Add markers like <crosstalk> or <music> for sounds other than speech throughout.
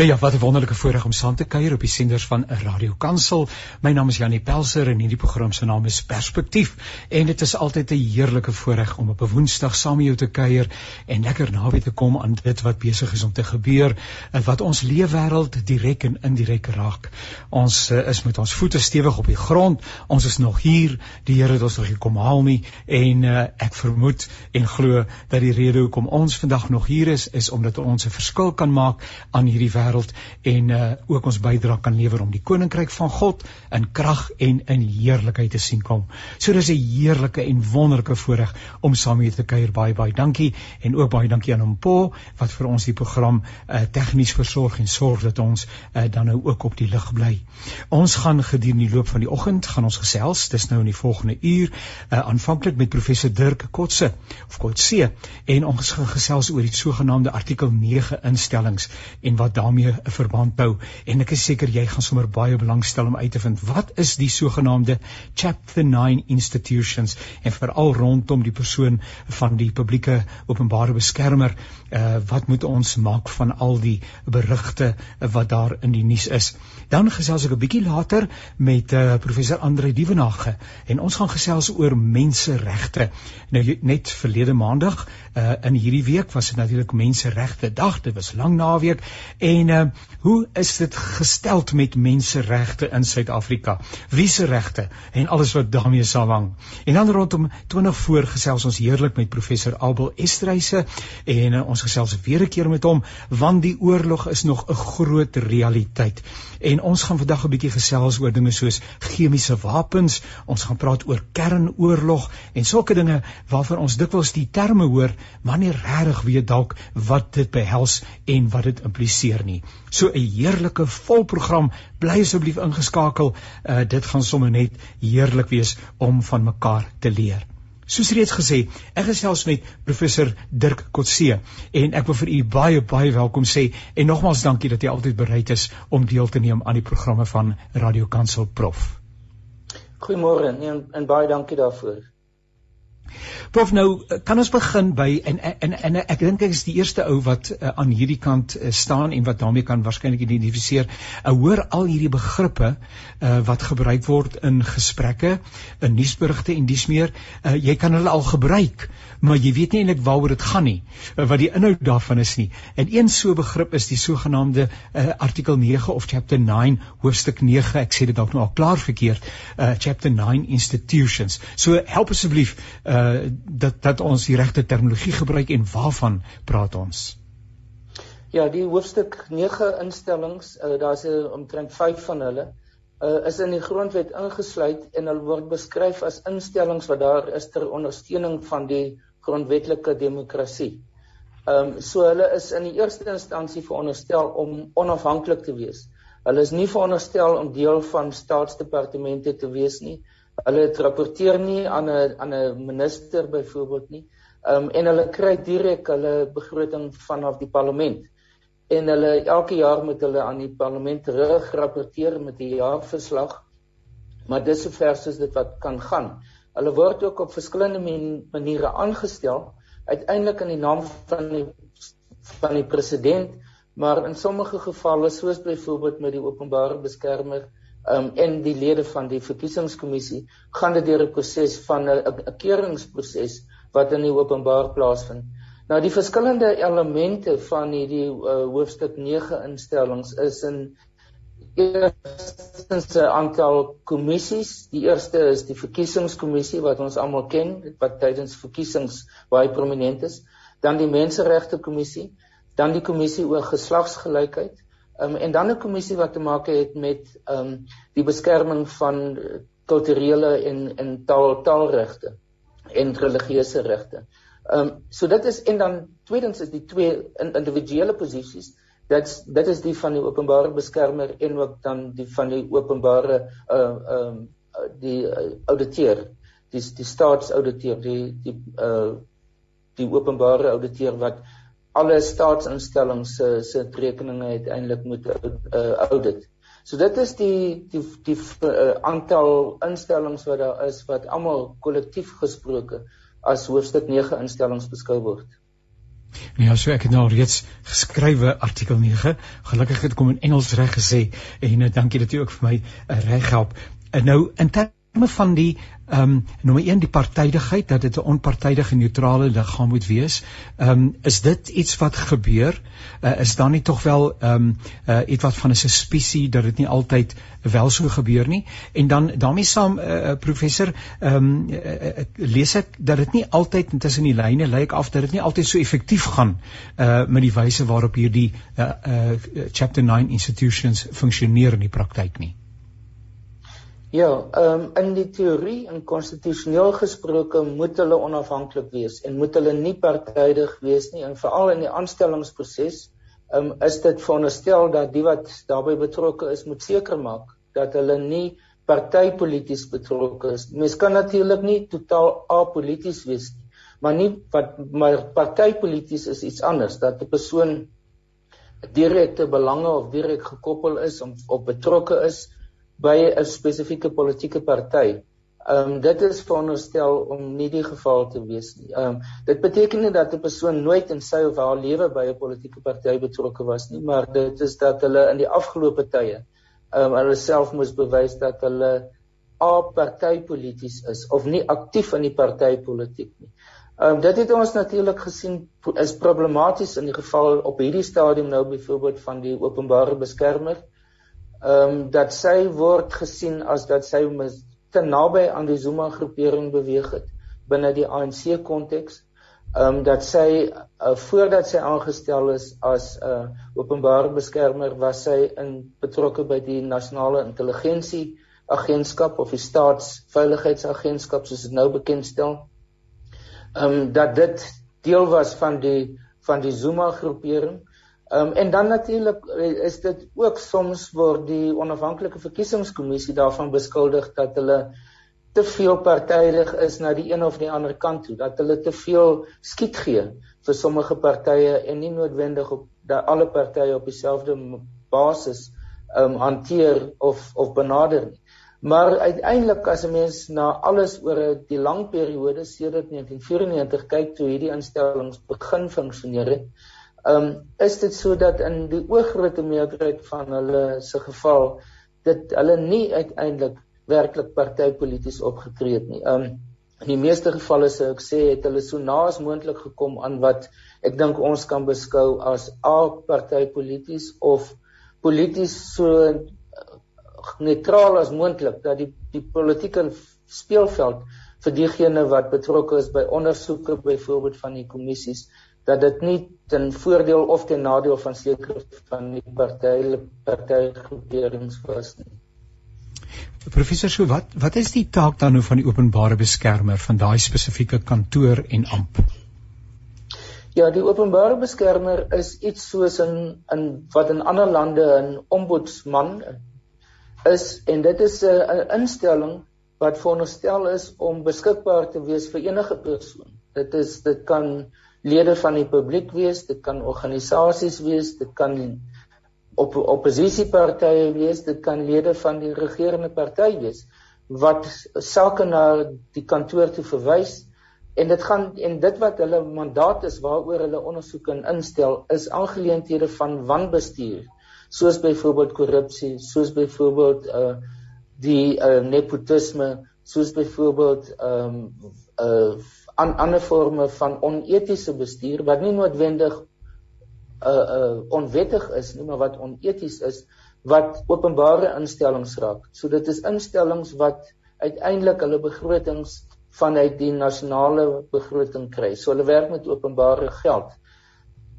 Nou ja, wat 'n wonderlike voorreg om saam te kuier op die senders van 'n Radio Kansel. My naam is Janie Pelser en hierdie program se naam is Perspektief. En dit is altyd 'n heerlike voorreg om op 'n Woensdag saam met jou te kuier en lekker naby te kom aan dit wat besig is om te gebeur en wat ons leefwêreld direk en indirek raak. Ons uh, is met ons voete stewig op die grond. Ons is nog hier. Die Here het ons nog gekom haal nie en uh, ek vermoed en glo dat die rede hoekom ons vandag nog hier is is omdat ons 'n verskil kan maak aan hierdie wêreld en uh, ook ons bydra kan lewer om die koninkryk van God in krag en in heerlikheid te sien kom. So dis 'n heerlike en wonderlike voorreg om saam met te kuier. Baie baie dankie en ook baie dankie aan hom Po wat vir ons die program uh, tegnies versorg en sorg dat ons uh, dan nou ook op die lug bly. Ons gaan gedurende die loop van die oggend gaan ons gesels. Dis nou in die volgende uur uh, aanvanklik met professor Dirk Kotse of Kotse en ons gaan gesels oor die sogenaamde artikel 9 instellings en wat daar daarmee 'n verband bou. En ek is seker jy gaan sommer baie belangstel om uit te vind wat is die sogenaamde chapter 9 institutions? En veral rondom die persoon van die publieke openbare beskermer uh, wat moet ons maak van al die berigte wat daar in die nuus is dan gesels ek 'n bietjie later met uh, professor Andre Dievenage en ons gaan gesels oor menseregte nou net verlede maandag uh, in hierdie week was dit natuurlik menseregte dag dit was lang naweek en uh, hoe is dit gestel met menseregte in Suid-Afrika? Wie se regte en alles wat daarmee saamhang? En dan rondom 20 voor gesels ons heerlik met professor Abel Estreise en uh, ons gesels weer 'n keer met hom want die oorlog is nog 'n groot realiteit. En ons gaan vandag 'n bietjie gesels oor dinge soos chemiese wapens, ons gaan praat oor kernoorlog en sulke dinge waarvan ons dikwels die terme hoor, maar nie regtig weet dalk wat dit behels en wat dit impliseer nie. So 'n heerlike volprogram, bly asseblief ingeskakel. Uh dit gaan sommer net heerlik wees om van mekaar te leer. Soos reeds gesê, ek gesels met professor Dirk Kotse en ek wil vir u baie baie welkom sê en nogmaals dankie dat jy altyd bereid is om deel te neem aan die programme van Radio Kansel Prof. Goeiemôre en, en baie dankie daarvoor. Prof nou kan ons begin by en en en ek dink ek is die eerste ou wat uh, aan hierdie kant uh, staan en wat daarmee kan waarskynlik identifiseer. Ek uh, hoor al hierdie begrippe uh, wat gebruik word in gesprekke, in nuusberigte en dis meer. Uh, jy kan hulle al gebruik, maar jy weet nie eintlik waaroor dit gaan nie, uh, wat die inhoud daarvan is nie. En een so begrip is die sogenaamde uh, artikel 9 of chapter 9 hoofstuk 9. Ek sê dit dalk nou al klaar verkeerd. Uh, chapter 9 institutions. So help asseblief uh, uh dat dat ons die regte terminologie gebruik en waarvan praat ons? Ja, die hoofstuk 9 instellings, uh, daar's 'n omtrent 5 van hulle, uh is in die grondwet ingesluit en hulle word beskryf as instellings wat daar is ter ondersteuning van die grondwetlike demokrasie. Ehm um, so hulle is in die eerste instansie veronderstel om onafhanklik te wees. Hulle is nie veronderstel om deel van staatsdepartemente te wees nie. Hulle rapporteer nie aan 'n aan 'n minister byvoorbeeld nie. Ehm um, en hulle kry direk hulle begroting vanaf die parlement. En hulle elke jaar moet hulle aan die parlement terug rapporteer met 'n jaarverslag. Maar dis sover soos dit wat kan gaan. Hulle word ook op verskillende maniere aangestel, uiteindelik in die naam van die van die president, maar in sommige gevalle soos byvoorbeeld met die openbare beskermer um, en die lede van die verkiesingskommissie gaan dit deur 'n proses van 'n keuringsproses wat in die openbaar plaasvind. Nou die verskillende elemente van hierdie uh, hoofstuk 9 instellings is in eerstens 'n aantal kommissies. Die eerste is die verkiesingskommissie wat ons almal ken wat tydens verkiesings baie prominent is. Dan die menseregte kommissie, dan die kommissie oor geslagsgelykheid, Um, en dan 'n kommissie wat te maak het met um die beskerming van kulturele en en taal taalregte en religieuse regte. Um so dit is en dan tweedens is die twee individuele posisies dit dit is die van die openbare beskermer en ook dan die van die openbare uh um die uh, ouditeur die die staatsouditeur die die uh die openbare ouditeur wat alle staatsinstellings se se rekeninge uiteindelik moet uh, audit. So dit is die die die uh, aantal instellings wat daar is wat almal kollektief gesproke as hoofstuk 9 instellings beskou word. Ja, so ek het nou reeds geskrywe artikel 9. Gelukkig het kom in Engels reg gesê en uh, dankie dat jy ook vir my uh, reg help. En uh, nou in van die ehm um, nommer 1 die partydigheid dat dit 'n onpartydige neutrale liggaam moet wees. Ehm um, is dit iets wat gebeur? Uh, is daar nie tog wel ehm um, uh, iets wat van 'n suspisie dat dit nie altyd wel so gebeur nie? En dan daarmee saam uh, professor ehm um, uh, lees ek dat dit nie altyd tussen die lyne lyk af dat dit nie altyd so effektief gaan uh, met die wyse waarop hierdie uh, uh, chapter 9 institutions funksioneer in die praktyk nie. Ja, ehm um, in die teorie en konstitusioneel gesproke moet hulle onafhanklik wees en moet hulle nie partydig wees nie en veral in die aanstellingsproses ehm um, is dit veronderstel dat die wat daarbey betrokke is moet seker maak dat hulle nie partypolities betrokke is. Mens kan natuurlik nie totaal apolities wees nie, maar nie wat maar partypolities is iets anders dat 'n persoon direkte belange of direk gekoppel is of, of betrokke is by 'n spesifieke politieke party. Ehm um, dit is veronderstel om nie die geval te wees nie. Ehm um, dit beteken nie dat 'n persoon nooit in sy of haar lewe by 'n politieke party betrokke was nie, maar dit is dat hulle in die afgelope tye ehm um, hulle self moes bewys dat hulle apartypolities is of nie aktief in die partytetiek nie. Ehm um, dit het ons natuurlik gesien is problematies in die geval op hierdie stadium nou byvoorbeeld van die openbare beskermer ehm um, dat sy word gesien as dat sy te naby aan die Zuma groepering beweeg het binne die ANC konteks. Ehm um, dat sy uh, voordat sy aangestel is as 'n uh, openbare beskermer was sy in betrokke by die nasionale intelligensie agentskap of die staatsveiligheidsagentskap soos dit nou bekend stel. Ehm um, dat dit deel was van die van die Zuma groepering Ehm um, en dan natuurlik eh, is dit ook soms word die onafhanklike verkiesingskommissie daarvan beskuldig dat hulle te veel partydig is na die een of die ander kant toe, dat hulle te veel skiet gee vir sommige partye en nie noodwendig op dat alle partye op dieselfde basis ehm um, hanteer of of benader nie. Maar uiteindelik as 'n mens na alles oor die lang periode sedert 1994 kyk toe hierdie instellings begin funksioneer het, Ehm um, is dit sodat in die oorgrootste meerderheid van hulle se geval dit hulle nie uiteindelik werklik partypolities opgetree het nie. Ehm um, in die meeste gevalle sou ek sê het hulle so naas moontlik gekom aan wat ek dink ons kan beskou as a-partypolities of polities so eh, neutraal as moontlik dat die die politieke speelveld vir diegene wat betrokke is by ondersoeke byvoorbeeld van die kommissies dat dit nie ten voordeel of ten nadeel van sekere van die partye partygroeperings was nie. Professor Sou, wat wat is die taak dan nou van die openbare beskermer van daai spesifieke kantoor en amp? Ja, die openbare beskermer is iets soos in in wat in ander lande 'n ombudsman is en dit is 'n instelling wat veronderstel is om beskikbaar te wees vir enige persoon. Dit is dit kan lede van die publiek wees, dit kan organisasies wees, dit kan op oppositiepartye wees, dit kan lede van die regerende party wees wat sake na die kantoor toe verwys en dit gaan en dit wat hulle mandaat is waaroor hulle ondersoek en instel is aangeleenthede van wanbestuur soos byvoorbeeld korrupsie, soos byvoorbeeld uh die uh, nepotisme, soos byvoorbeeld ehm um, uh aan ander forme van onetiese bestuur wat nie noodwendig uh uh onwettig is nie, maar wat oneties is wat openbare instellings raak. So dit is instellings wat uiteindelik hulle begrotings vanuit die nasionale begroting kry. So hulle werk met openbare geld.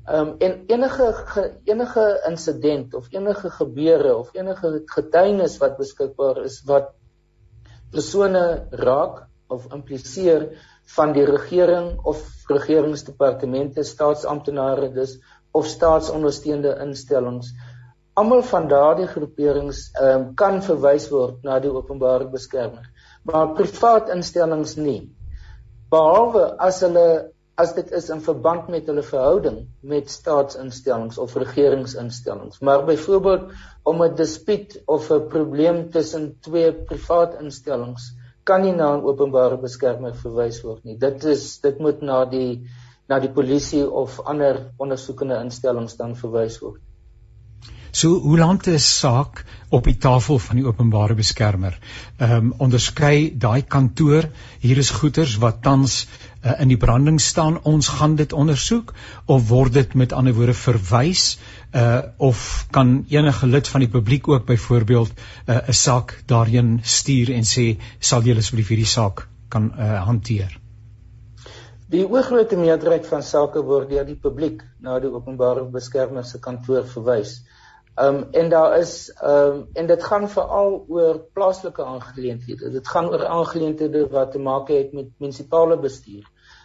Um en enige ge, enige insident of enige gebeure of enige getuienis wat beskikbaar is wat persone raak of impliseer van die regering of regeringsdepartemente, staatsamptenare dus of staatsondersteunende instellings. Almal van daardie groeperings um, kan verwys word na die openbare beskermer, maar privaat instellings nie. Behalwe as hulle as dit is in verband met hulle verhouding met staatsinstellings of regeringsinstellings. Maar byvoorbeeld om 'n dispuut of 'n probleem tussen twee privaat instellings kan nie na 'n openbare beskermer verwys word nie. Dit is dit moet na die na die polisie of ander ondersoekende instellings dan verwys word. So hoe lank is saak op die tafel van die openbare beskermer? Ehm um, onderskei daai kantoor, hier is goeders wat tans uh, in die branding staan, ons gaan dit ondersoek of word dit met ander woorde verwys uh of kan enige lid van die publiek ook byvoorbeeld uh, 'n saak daarheen stuur en sê sal julle asseblief hierdie saak kan uh, hanteer? Die oorgrootste meerderheid van sake word deur die publiek na die openbare beskermer se kantoor verwys. Ehm um, en daar is ehm um, en dit gaan veral oor plaaslike aangeleenthede. Dit gaan oor aangeleenthede wat te maak het met munisipale bestuur.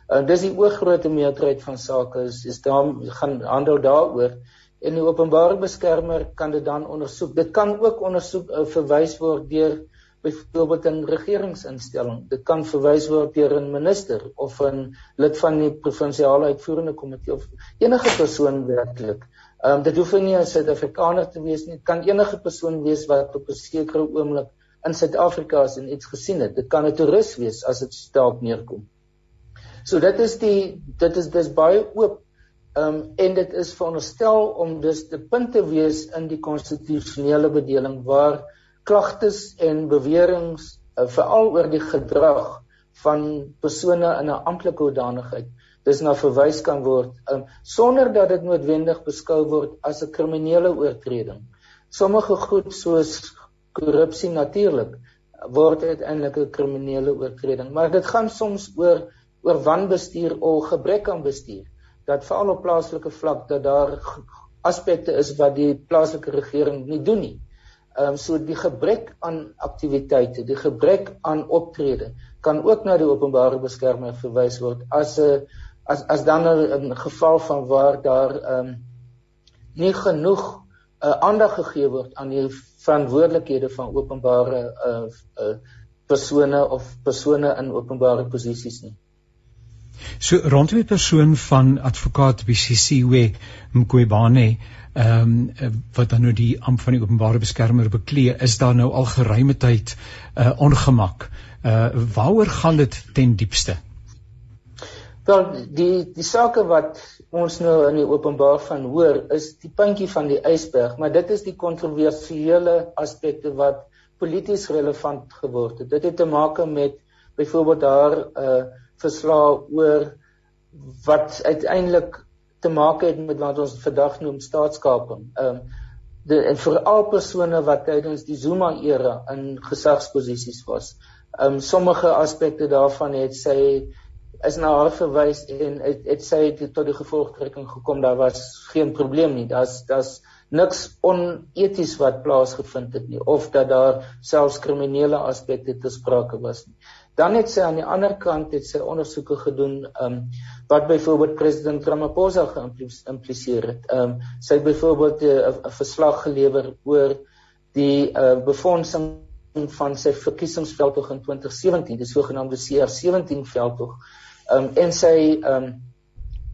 Uh, dis die oorgrootste meerderheid van sake is is daar gaan handel daaroor en die openbare beskermer kan dit dan ondersoek. Dit kan ook ondersoek uh, verwys word deur byvoorbeeld 'n regeringsinstelling. Dit kan verwys word deur 'n minister of 'n lid van die provinsiale uitvoerende komitee of enige persoon werklik. Ehm um, dit hoef nie 'n Suid-Afrikaner te wees nie. Dit kan enige persoon wees wat op 'n sekere oomblik in Suid-Afrika is en iets gesien het. Dit kan 'n toerist wees as dit daarop neerkom. So dit is die dit is dis baie oop ehm um, en dit is veronderstel om dus die punte wees in die konstitusionele bedeling waar klagtes en beweringe uh, veral oor die gedrag van persone in 'n amptelike hoedanigheid dis na verwys kan word um, sonder dat dit noodwendig beskou word as 'n kriminele oortreding. Sommige goed soos korrupsie natuurlik word uiteindelik 'n kriminele oortreding, maar dit gaan soms oor oor wanbestuur of gebrek aan bestuur. Dat veral op plaaslike vlak dat daar aspekte is wat die plaaslike regering nie doen nie. Ehm um, so die gebrek aan aktiwiteite, die gebrek aan optrede kan ook na die openbare beskermer verwys word as 'n as as dan 'n geval van waar daar ehm um, nie genoeg uh, aandag gegee word aan die verantwoordelikhede van openbare uh, uh persone of persone in openbare posisies nie. So rondom die persoon van advokaat Bisisiwe Mqobane ehm um, wat dan nou die amp van die openbare beskermer beklee, is daar nou al geruime tyd uh ongemak. Uh waaroor gaan dit ten diepste? Wel die die sake wat ons nou in die openbaar van hoor is die puntjie van die ysberg, maar dit is die kontroversiële aspekte wat polities relevant geword het. Dit het te maak met byvoorbeeld daar 'n uh, verslag oor wat uiteindelik te maak het met wat ons vandag noem staatskaping. Ehm um, die en veral persone wat tydens die Zuma era in gesagsposisies was. Ehm um, sommige aspekte daarvan het sy is na haar verwys en het, het sy het tot die gevolgtrekking gekom daar was geen probleem nie. Daar's daar's niks oneties wat plaasgevind het nie of dat daar selfs kriminele aspekte te sprake was nie. Dan het sy aan die ander kant het sy ondersoeke gedoen um wat byvoorbeeld president Ramaphosa geïmpliseer het. Um sy het byvoorbeeld eh, 'n verslag gelewer oor die uh, befondsing van sy verkiesingsveldtog in 2017, die sogenaamde CR17 veldtog um, en sy um,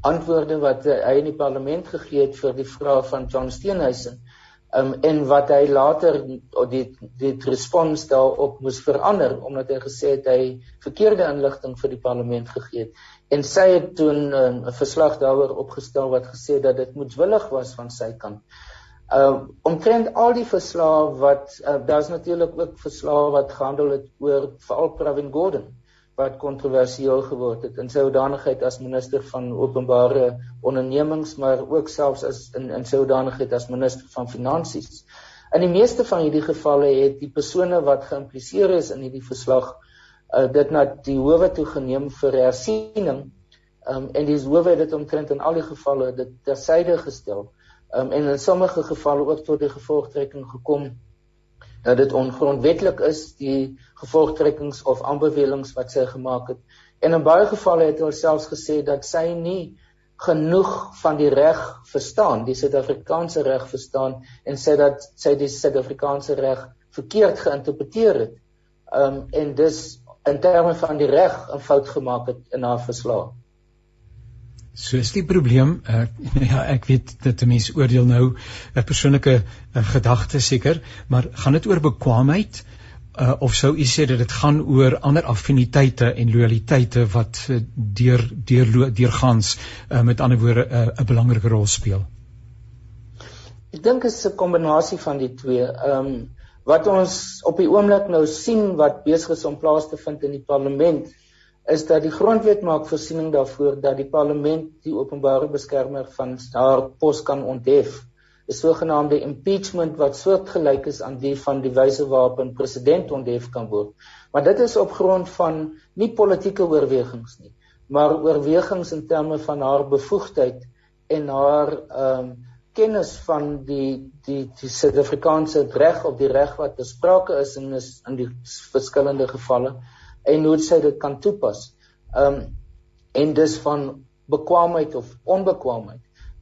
antwoorde wat hy in die parlement gegee het vir die vrae van John Steenhuisen um, en wat hy later die die respons daarop moes verander omdat hy gesê het hy verkeerde inligting vir die parlement gegee het en sy het toe 'n um, verslag daaroor opgestel wat gesê dat dit moetswillig was van sy kant. Uh omtrent al die verslae wat uh, daar's natuurlik ook verslae wat gehandel het oor veral Pravin Gordhan wat kontroversieel geword het in sy hoedanigheid as minister van openbare ondernemings maar ook selfs as in in sy hoedanigheid as minister van finansies. In die meeste van hierdie gevalle het die persone wat geïmpliseer is in hierdie verslag uh, dit na die howe toe geneem vir hersiening um, en die howe het dit omtrent in al die gevalle dit tersyde gestel um, en in sommige gevalle ook tot die gevolgtrekking gekom dat dit ongrondwettig is die gevolgtrekkings of aanbevelings wat sy gemaak het. En in baie gevalle het hulle selfs gesê dat sy nie genoeg van die reg verstaan, die Suid-Afrikaanse reg verstaan en sê dat sy die Suid-Afrikaanse reg verkeerd geïnterpreteer het. Um en dus in terme van die reg 'n fout gemaak het in haar verslag. So is die probleem, uh, <laughs> ja, ek weet dat 'n mens oordeel nou 'n persoonlike uh, gedagte seker, maar gaan dit oor bekwaamheid uh, of sou u sê dat dit gaan oor ander affiniteite en loyaliteite wat uh, deur deur deurgangs uh, met ander woorde 'n uh, belangrike rol speel? Ek dink dit is 'n kombinasie van die twee. Ehm um, wat ons op die oomblik nou sien wat besig is om plaas te vind in die parlement is dat die grondwet maak voorsiening daarvoor dat die parlement die openbare beskermer van haar pos kan onthef 'n sogenaamde impeachment wat soortgelyk is aan die van die wyse waarop 'n president onthef kan word. Maar dit is op grond van nie politieke oorwegings nie, maar oorwegings in terme van haar bevoegdheid en haar ehm um, kennis van die die die Suid-Afrikaanse reg op die reg wat besprake is in is in die verskillende gevalle en hoe sy dit kan toepas. Ehm um, en dis van bekwaamheid of onbekwaamheid.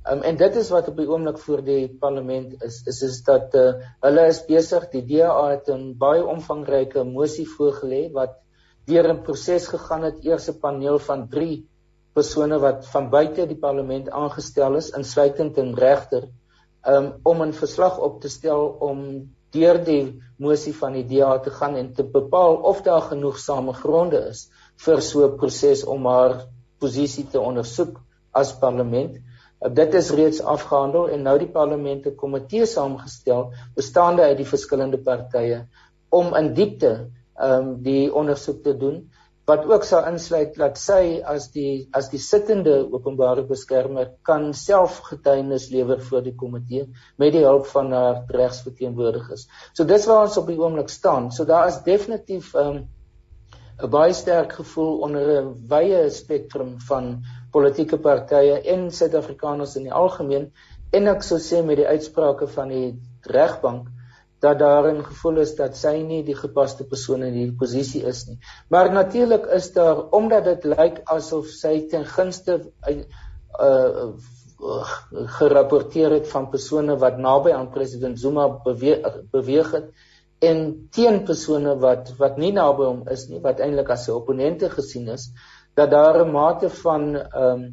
Um, en dit is wat op die oomblik voor die parlement is is is dat uh, hulle is besig die DA het 'n baie omvangryke mosie voorgelê wat deur 'n proses gegaan het eers 'n paneel van 3 persone wat van buite die parlement aangestel is insluitend 'n regter um, om 'n verslag op te stel om deur die mosie van die DA te gaan en te bepaal of daar genoegsame gronde is vir so 'n proses om haar posisie te ondersoek as parlement. Uh, dit is reeds afgehandel en nou die parlement 'n komitee saamgestel bestaande uit die verskillende partye om in diepte ehm um, die ondersoek te doen wat ook sal insluit dat sy as die as die sittende openbare beskermer kan self getuienis lewer voor die komitee met die hulp van haar regsverteenwoordigers. So dis waar ons op die oomblik staan. So daar is definitief ehm um, 'n baie sterk gevoel onder 'n wye spektrum van politieke partye en Suid-Afrikaners in die algemeen en ek sou sê met die uitsprake van die regbank dat daar 'n gevoel is dat sy nie die gepaste persoon in hierdie posisie is nie. Maar natuurlik is daar omdat dit lyk asof sy ten gunste uh gerapporteer het van persone wat naby aan president Zuma beweeg, beweeg het en teen persone wat wat nie naby hom is nie wat eintlik as sy opponente gesien is dat daar 'n mate van ehm um,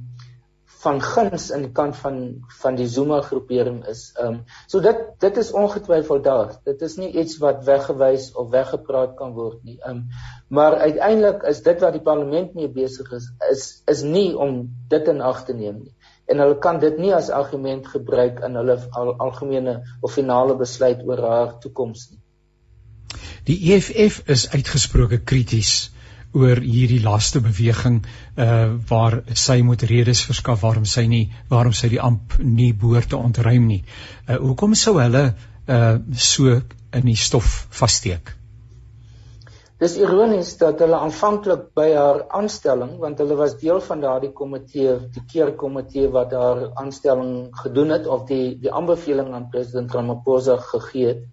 van guns in die kant van van die Zuma groepering is. Ehm um, so dit dit is ongetwyfeld daar. Dit is nie iets wat weggewys of weggepraat kan word nie. Ehm um, maar uiteindelik is dit wat die parlement mee besig is is is nie om dit in ag te neem nie. En hulle kan dit nie as argument gebruik in hulle al, algemene of finale besluit oor haar toekoms nie. Die EFF is uitgesproke krities oor hierdie laaste beweging uh waar sy moet redes verskaf waarom sy nie waarom sy die amp nie behoort te ontruim nie. Uh hoekom sou hulle uh so in die stof vassteek? Dis ironies dat hulle aanvanklik by haar aanstelling want hulle was deel van daardie komitee, die keerkomitee wat haar aanstelling gedoen het of die die aanbeveling aan president Ramaphosa gegee het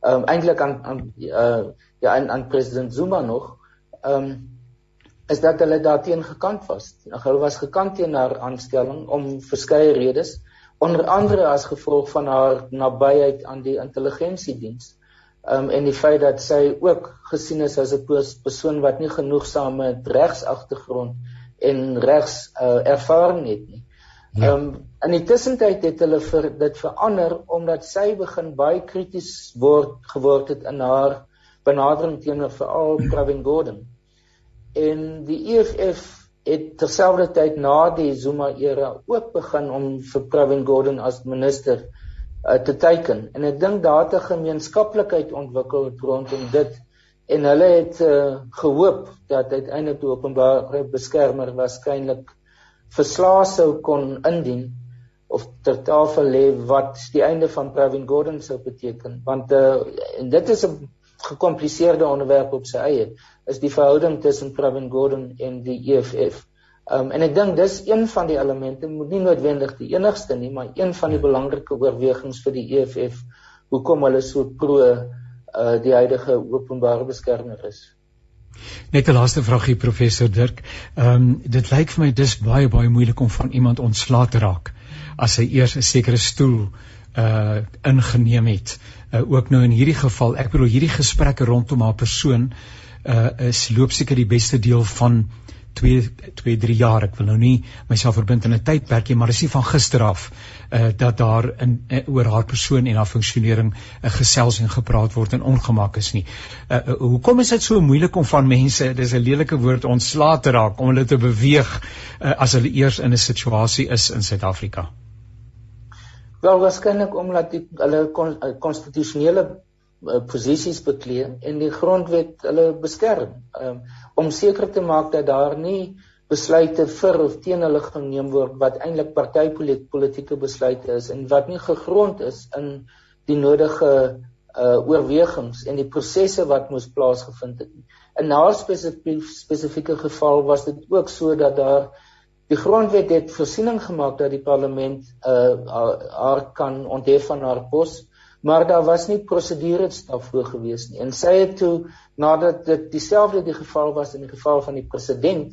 ehm um, eintlik aan aan uh, ja aan aan president Zuma nog ehm um, is dat hulle daarteen gekant was. Hulle was gekant teen haar aanstelling om verskeie redes, onder andere as gevolg van haar nabyheid aan die intelligensiediens. Ehm um, en die feit dat sy ook gesien is as 'n persoon wat nie genoegsame regsagtergrond en regs uh, ervaring het nie. Ja. Ehm ja. um, in die tussentyd het hulle vir dit verander omdat sy begin baie krities word geword het in haar benadering teenoor veral Pravin Gordhan. En die EFF het terselfdertyd na die Zuma era ook begin om vir Pravin Gordhan as minister uh, te teiken. En ek dink daar het 'n gemeenskaplikheid ontwikkel rondom dit en hulle het uh, gehoop dat uiteindelik die openbare beskermer waarskynlik verslae sou kon indien of ter tafel lê wat die einde van Pravin Gordhan sou beteken want uh, en dit is 'n gekompliseerde onderwerp op sy eie is die verhouding tussen Pravin Gordhan en die EFF. Um, en ek dink dis een van die elemente moet nie noodwendig die enigste nie maar een van die belangrike oorwegings vir die EFF hoekom hulle so pro uh, die huidige openbare beskermer is. Net 'n laaste vragie professor Dirk. Ehm um, dit lyk vir my dis baie baie moeilik om van iemand ontslae te raak as hy eers 'n sekere stoel uh ingeneem het. Uh ook nou in hierdie geval, ek bedoel hierdie gesprekke rondom haar persoon uh is loop seker die beste deel van 2 2 3 jaar. Ek wil nou nie myself verbind aan 'n tydperkie, maar dis nie van gister af uh dat daar in uh, oor haar persoon en haar funksionering 'n uh, gesels en gepraat word en ongemak is nie. Uh, uh hoekom is dit so moeilik om van mense, dis 'n lelike woord, ontslae te raak om hulle te beweeg uh, as hulle eers in 'n situasie is in Suid-Afrika? Wel waarskynlik omdat die hulle konstitusionele kon, uh, posisies beklee en die grondwet hulle beskerm um, om seker te maak dat daar nie besluite vir of teen hulle geneem word wat eintlik partypolitiese besluite is en wat nie gegrond is in die nodige uh, oorwegings en die prosesse wat moes plaasgevind het. In 'n spesifieke geval was dit ook so dat daar Die grondwet het voorsiening gemaak dat die parlement uh haar kan onthef van haar pos, maar daar was nie prosedure daarvoor gewees nie. En sy het toe nadat dit dieselfde die geval was in die geval van die president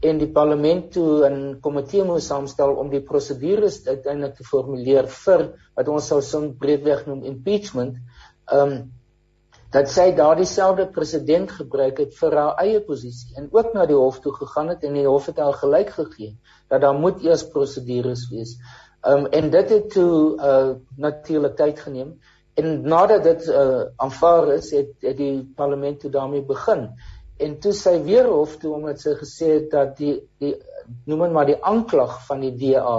en die parlement toe 'n komitee moes saamstel om die prosedures uiteindelik te formuleer vir wat ons sou son breedweg noem impeachment. Um dat sy daardie selfde president gebruik het vir haar eie posisie en ook na die hof toe gegaan het en die hof het haar gelyk gegee dat daar moet eers prosedures wees. Um en dit het toe uh natuurlik tyd geneem en nadat dit uh aanvaar is het, het die parlement toe daarmee begin. En toe sy weer hof toe omdat sy gesê het dat die die noem maar die aanklag van die DA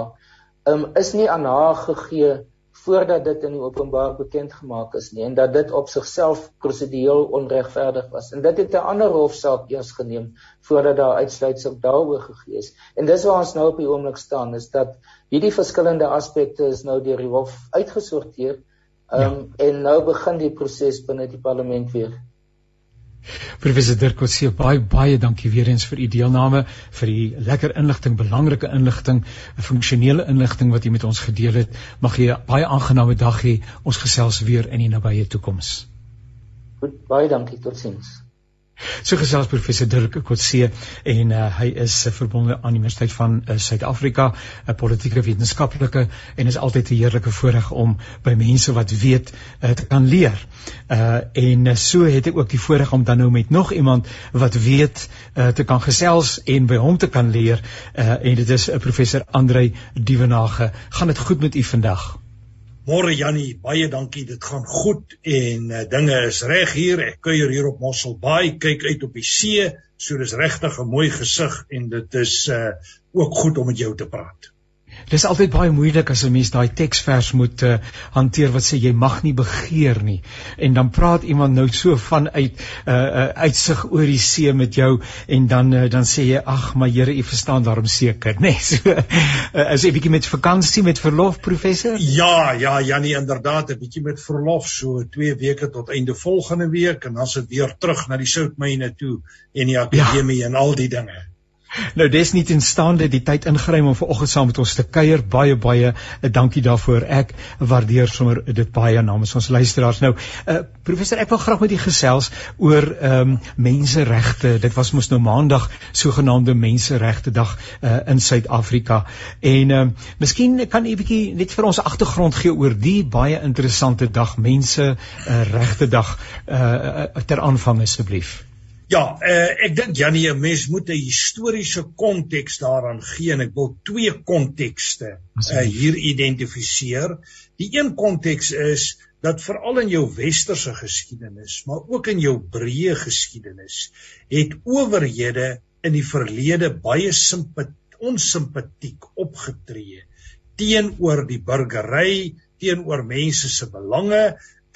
um is nie aan haar gegee voordat dit in die openbaar bekend gemaak is nie en dat dit op sigself prosedureel onregverdig was. En dit het 'n ander hofsaak eers geneem voordat daar uitsluitsel daaroor gegee is. En dis waar ons nou op die oomblik staan is dat hierdie verskillende aspekte is nou deur die hof uitgesorteer. Ehm um, ja. en nou begin die proses binne die parlement weer. Professor Dirk Coetzee, baie baie dankie weer eens vir u deelname, vir die lekker inligting, belangrike inligting, funksionele inligting wat u met ons gedeel het. Mag jy 'n baie aangename dag hê. Ons gesels weer in die nabye toekoms. Goed, baie dankie. Totsiens. So gesels professor Dirk Kotse en uh, hy is uh, verbonde aan die Universiteit van uh, Suid-Afrika, 'n uh, politieke wetenskaplike en is altyd 'n heerlike voorreg om by mense wat weet uh, te kan leer. Uh en uh, so het ek ook die voorreg om dan nou met nog iemand wat weet uh, te kan gesels en by hom te kan leer uh en dit is uh, professor Andrei Dievenage. Gaan dit goed met u vandag? Môre Jannie, baie dankie. Dit gaan goed en uh, dinge is reg hier. Ek kuier hier op Mossel Bay, kyk uit op die see. So dis regtig 'n mooi gesig en dit is uh ook goed om met jou te praat. Dis altyd baie moeilik as 'n mens daai teksvers moet uh, hanteer wat sê jy mag nie begeer nie. En dan praat iemand nou so vanuit 'n uh, uh, uitsig oor die see met jou en dan uh, dan sê jy ag, maar Here, U verstaan daarom seker, né? <laughs> Nee, so uh, is 'n bietjie met vakansie met verlof professor? Ja, ja, Janie, inderdaad, 'n bietjie met verlof, so 2 weke tot einde volgende week en dan se weer terug na die soutmyne toe en die akademie ja. en al die dinge. Nou dis nie tenstaande die tyd ingryp om vanoggend saam met ons te kuier. Baie baie eh, dankie daarvoor. Ek waardeer sommer dit baie namens ons luisteraars. Nou, uh, professor, ek wil graag met u gesels oor um, menseregte. Dit was mos nou maandag sogenaamde menseregte dag uh, in Suid-Afrika. En um, miskien kan u bietjie net vir ons agtergrond gee oor die baie interessante dag, mense uh, regte dag uh, ter aanvang asseblief. Ja, uh, ek dink Janie, 'n mens moet 'n historiese konteks daaraan gee en ek wil twee kontekste uh, hier identifiseer. Die een konteks is dat veral in jou westerse geskiedenis, maar ook in jou breë geskiedenis, het owerhede in die verlede baie onsimpatiek opgetree teenoor die burgery, teenoor mense se belange,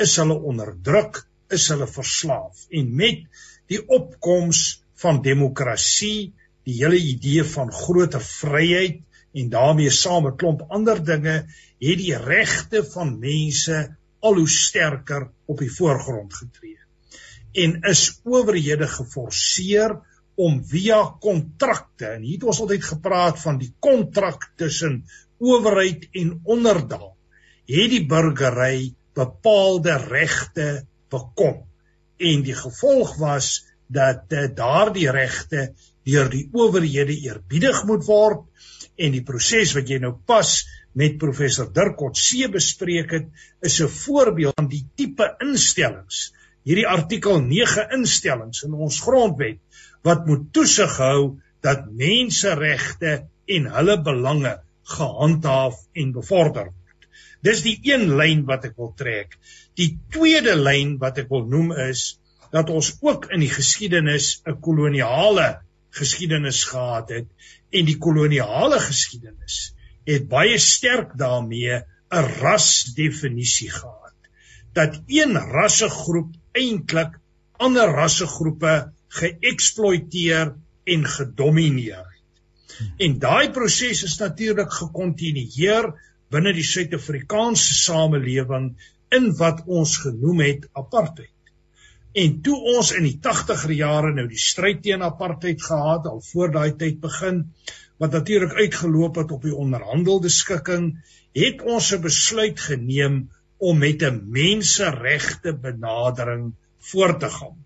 is hulle onderdruk, is hulle verslaaf. En met die opkoms van demokrasie, die hele idee van groter vryheid en daarmee saam 'n klomp ander dinge, het die regte van mense al hoe sterker op die voorgrond getree. En is owerhede geforseer om via kontrakte en hier het ons altyd gepraat van die kontrak tussen owerheid en onderdaan het die burgery bepaalde regte bekom en die gevolg was dat uh, daardie regte deur die owerhede eerbiedig moet word en die proses wat jy nou pas met professor Dirk Coetzee bespreek het is 'n voorbeeld van die tipe instellings hierdie artikel 9 instellings in ons grondwet wat moet toesig hou dat menseregte en hulle belange gehandhaaf en bevorder word. Dis die een lyn wat ek wil trek. Die tweede lyn wat ek wil noem is dat ons ook in die geskiedenis 'n koloniale geskiedenis gehad het en die koloniale geskiedenis het baie sterk daarmee 'n rasdefinisie gehad dat een rassegroep eintlik ander rassegroepe geëksploiteer en gedomeineer het. En daai proses is natuurlik gekontinueer binne die Suid-Afrikaanse samelewing in wat ons genoem het apartheid. En toe ons in die 80er jare nou die stryd teen apartheid gehad al voor daai tyd begin wat natuurlik uitgeloop het op die onderhandelde skikking, het ons 'n besluit geneem om met 'n menseregte benadering voort te gaan.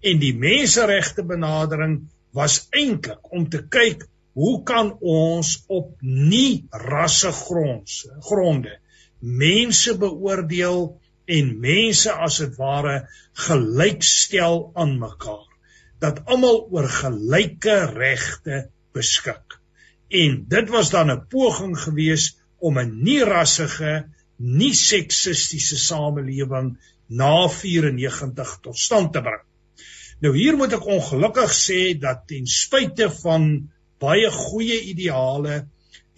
En die menseregte benadering was eintlik om te kyk hoe kan ons op nie rassegronde gronde mense beoordeel en mense as dit ware gelykstel aan mekaar dat almal oor gelyke regte beskik? En dit was dan 'n poging geweest om 'n nie rassige nie seksistiese samelewing na 94 tot stand te bring. Nou hier moet ek ongelukkig sê dat ten spyte van baie goeie ideale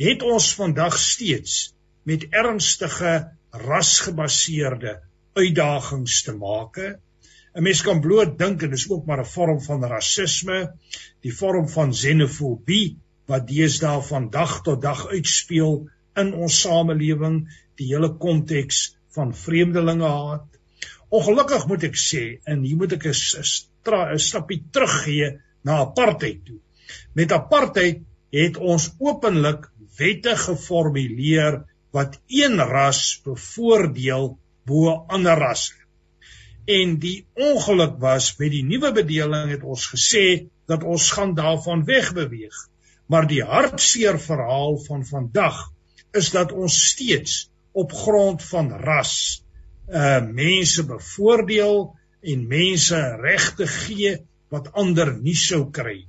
het ons vandag steeds met ernstige rasgebaseerde uitdagings te maak. 'n Mens kan bloot dink en dis ook maar 'n vorm van rasisme, die vorm van xenofobie wat deesdae van dag tot dag uitspeel in ons samelewing, die hele konteks van vreemdelinge haat. Ongelukkig moet ek sê en hier moet ek 'n stapie teruggee na apartheid toe. Met apartheid het ons openlik wette geformuleer wat een ras bevoordeel bo ander rasse. En die ongeluk was met die nuwe bedeling het ons gesê dat ons gaan daarvan wegbeweeg. Maar die hartseer verhaal van vandag is dat ons steeds op grond van ras uh mense bevoordeel en mense regte gee wat ander nie sou kry.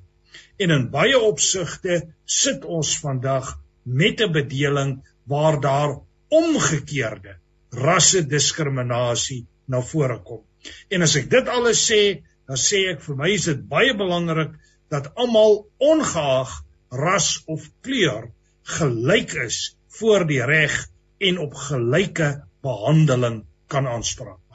En in baie opsigte sit ons vandag met 'n bedeling waar daar omgekeerde rassediskriminasie na vore kom. En as ek dit alles sê, dan sê ek vir my is dit baie belangrik dat almal ongeag ras of kleur gelyk is voor die reg en op gelyke behandeling kan aanspraak.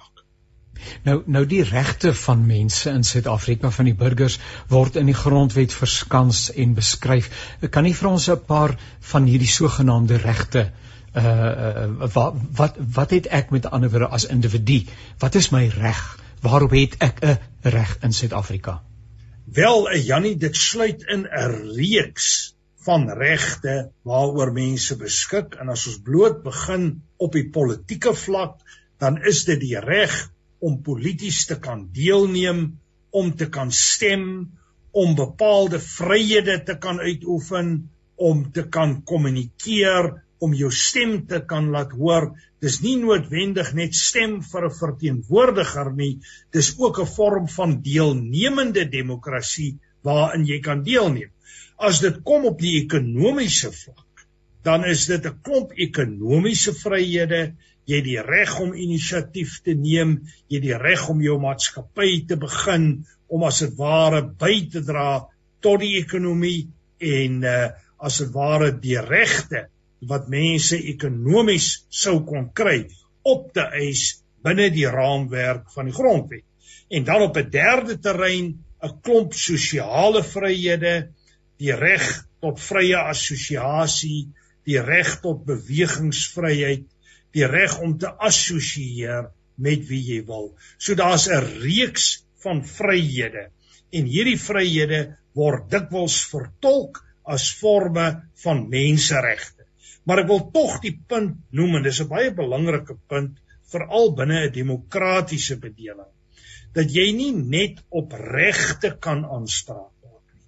Nou nou die regte van mense in Suid-Afrika van die burgers word in die grondwet verskans en beskryf. Kan nie vir ons 'n paar van hierdie sogenaamde regte uh, uh wat wat wat het ek met ander woorde as individu? Wat is my reg? Waarop het ek 'n reg in Suid-Afrika? Wel, uh, Jannie, dit sluit in 'n reeks van regte waaroor mense beskik en as ons bloot begin op die politieke vlak, dan is dit die reg om polities te kan deelneem, om te kan stem, om bepaalde vryhede te kan uitoefen, om te kan kommunikeer, om jou stem te kan laat hoor. Dis nie noodwendig net stem vir 'n verteenwoordiger nie, dis ook 'n vorm van deelnemende demokrasie waarin jy kan deelneem. As dit kom op die ekonomiese vlak, dan is dit 'n klomp ekonomiese vryhede. Jy het die reg om inisiatief te neem, jy het die reg om jou maatskappy te begin om as dit ware by te dra tot die ekonomie en uh, as dit ware die regte wat mense ekonomies sou kon kry op te eis binne die raamwerk van die grondwet. En dan op 'n derde terrein 'n klomp sosiale vryhede, die reg tot vrye assosiasie, die reg tot bewegingsvryheid, die reg om te assosieer met wie jy wil. So daar's 'n reeks van vryhede en hierdie vryhede word dikwels vertolk as forme van menseregte. Maar ek wil tog die punt noem en dis 'n baie belangrike punt veral binne 'n demokratiese bedeling dat jy nie net op regte kan aanspraak maak nie.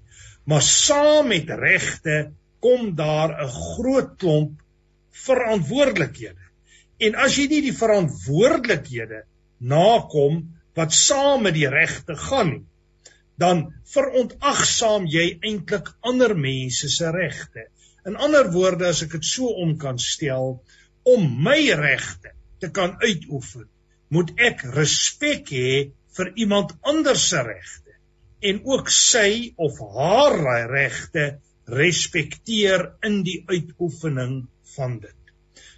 Maar saam met regte kom daar 'n groot klomp verantwoordelikhede. En as jy nie die verantwoordelikhede nakom wat saam met die regte gaan nie, dan verontagsaam jy eintlik ander mense se regte. In ander woorde, as ek dit so om kan stel, om my regte te kan uitoefen, moet ek respek hê vir iemand anders se regte en ook sy of haar regte respekteer in die uitoefening van dit.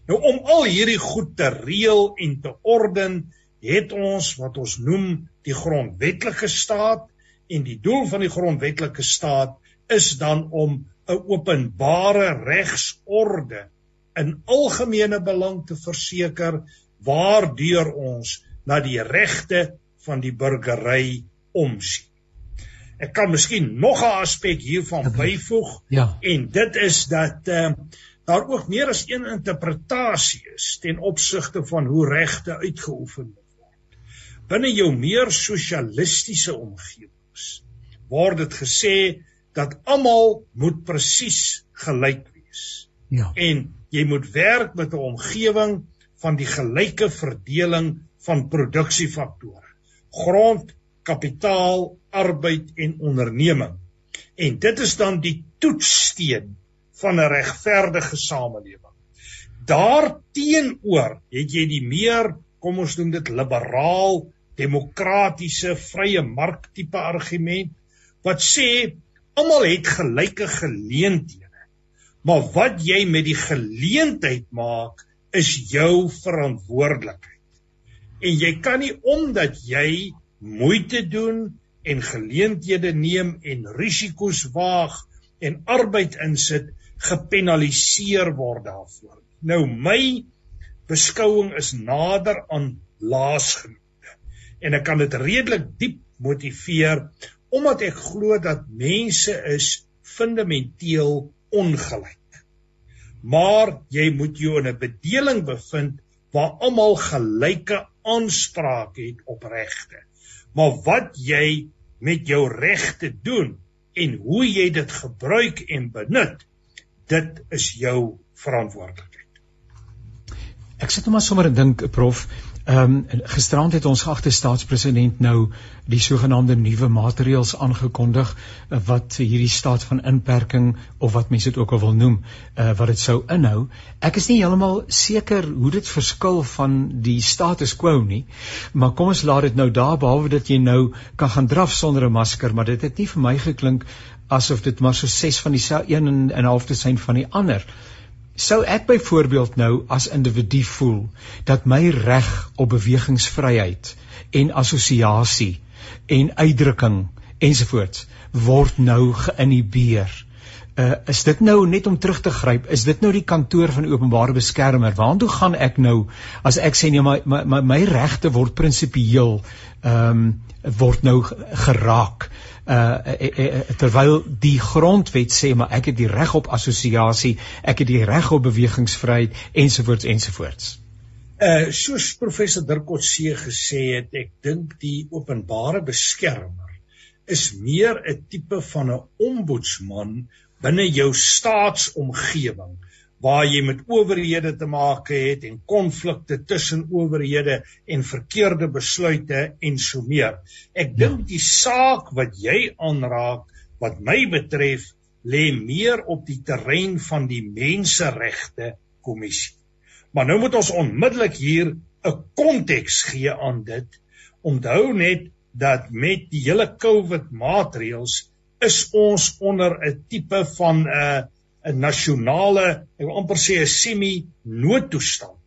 Nou om al hierdie goed te reël en te orden, het ons wat ons noem die grondwetlike staat en die doel van die grondwetlike staat is dan om 'n openbare regsorde in algemene belang te verseker waardeur ons na die regte van die burgery omsien. Ek kan miskien nog 'n aspek hiervan byvoeg ja. en dit is dat uh, daar ook meer as een interpretasie is ten opsigte van hoe regte uitgeoefen word binne jou meer sosialistiese omgewings word dit gesê dat almal moet presies gelyk wees. Ja. En jy moet werk met 'n omgewing van die gelyke verdeling van produksiefaktore. Grond, kapitaal, arbeid en onderneming. En dit is dan die toetssteen van 'n regverdige samelewing. Daarteenoor het jy die meer, kom ons noem dit liberaal demokratiese vrye mark tipe argument wat sê almal het gelyke geleenthede. Maar wat jy met die geleentheid maak is jou verantwoordelikheid. En jy kan nie omdat jy moeite doen en geleenthede neem en risiko's waag en arbeid insit gepenaliseer word daarvoor. Nou my beskouing is nader aan laasgenoeg en ek kan dit redelik diep motiveer omdat ek glo dat mense is fundamenteel ongelyk. Maar jy moet jou in 'n bedeling bevind waar almal gelyke aanspraak het op regte. Maar wat jy met jou regte doen en hoe jy dit gebruik en benut, dit is jou verantwoordelikheid. Ek sit net maar sommer en dink prof, Ehm um, gisterand het ons geagte staatspresident nou die sogenaamde nuwe maatreëls aangekondig uh, wat hierdie staat van inperking of wat mense dit ook al wil noem, uh, wat dit sou inhou. Ek is nie heeltemal seker hoe dit verskil van die status quo nie, maar kom ons laat dit nou daar behalwe dat jy nou kan gaan draf sonder 'n masker, maar dit het nie vir my geklink asof dit maar so ses van die een en 'n half te sien van die ander sou ek byvoorbeeld nou as individu voel dat my reg op bewegingsvryheid en assosiasie en uitdrukking ensovoorts word nou geïnhibeer. Uh is dit nou net om terug te gryp? Is dit nou die kantoor van openbare beskermer? Waartoe gaan ek nou as ek sê nee my my my, my regte word prinsipieel ehm um, word nou geraak? uh terwyl die grondwet sê maar ek het die reg op assosiasie, ek het die reg op bewegingsvryheid ensovoorts ensovoorts. Uh soos professor Dirkotse gesê het, ek dink die openbare beskermer is meer 'n tipe van 'n ombudsman binne jou staatsomgewing waar jy met owerhede te maak het en konflikte tussen owerhede en verkeerde besluite en so meer. Ek ja. dink die saak wat jy aanraak wat my betref lê meer op die terrein van die menseregte kommissie. Maar nou moet ons onmiddellik hier 'n konteks gee aan dit. Onthou net dat met die hele COVID maatreëls is ons onder 'n tipe van 'n uh, 'n nasionale, ek wil amper sê 'n semi noodtoestand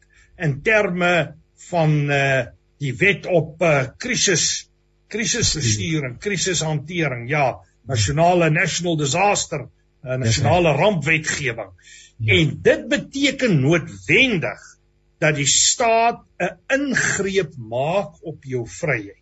in terme van uh die wet op uh krisis krisisbestuur en krisishantering. Ja, nasionale national disaster, uh, nasionale rampwetgewing. Ja. En dit beteken noodwendig dat die staat 'n ingreep maak op jou vryheid.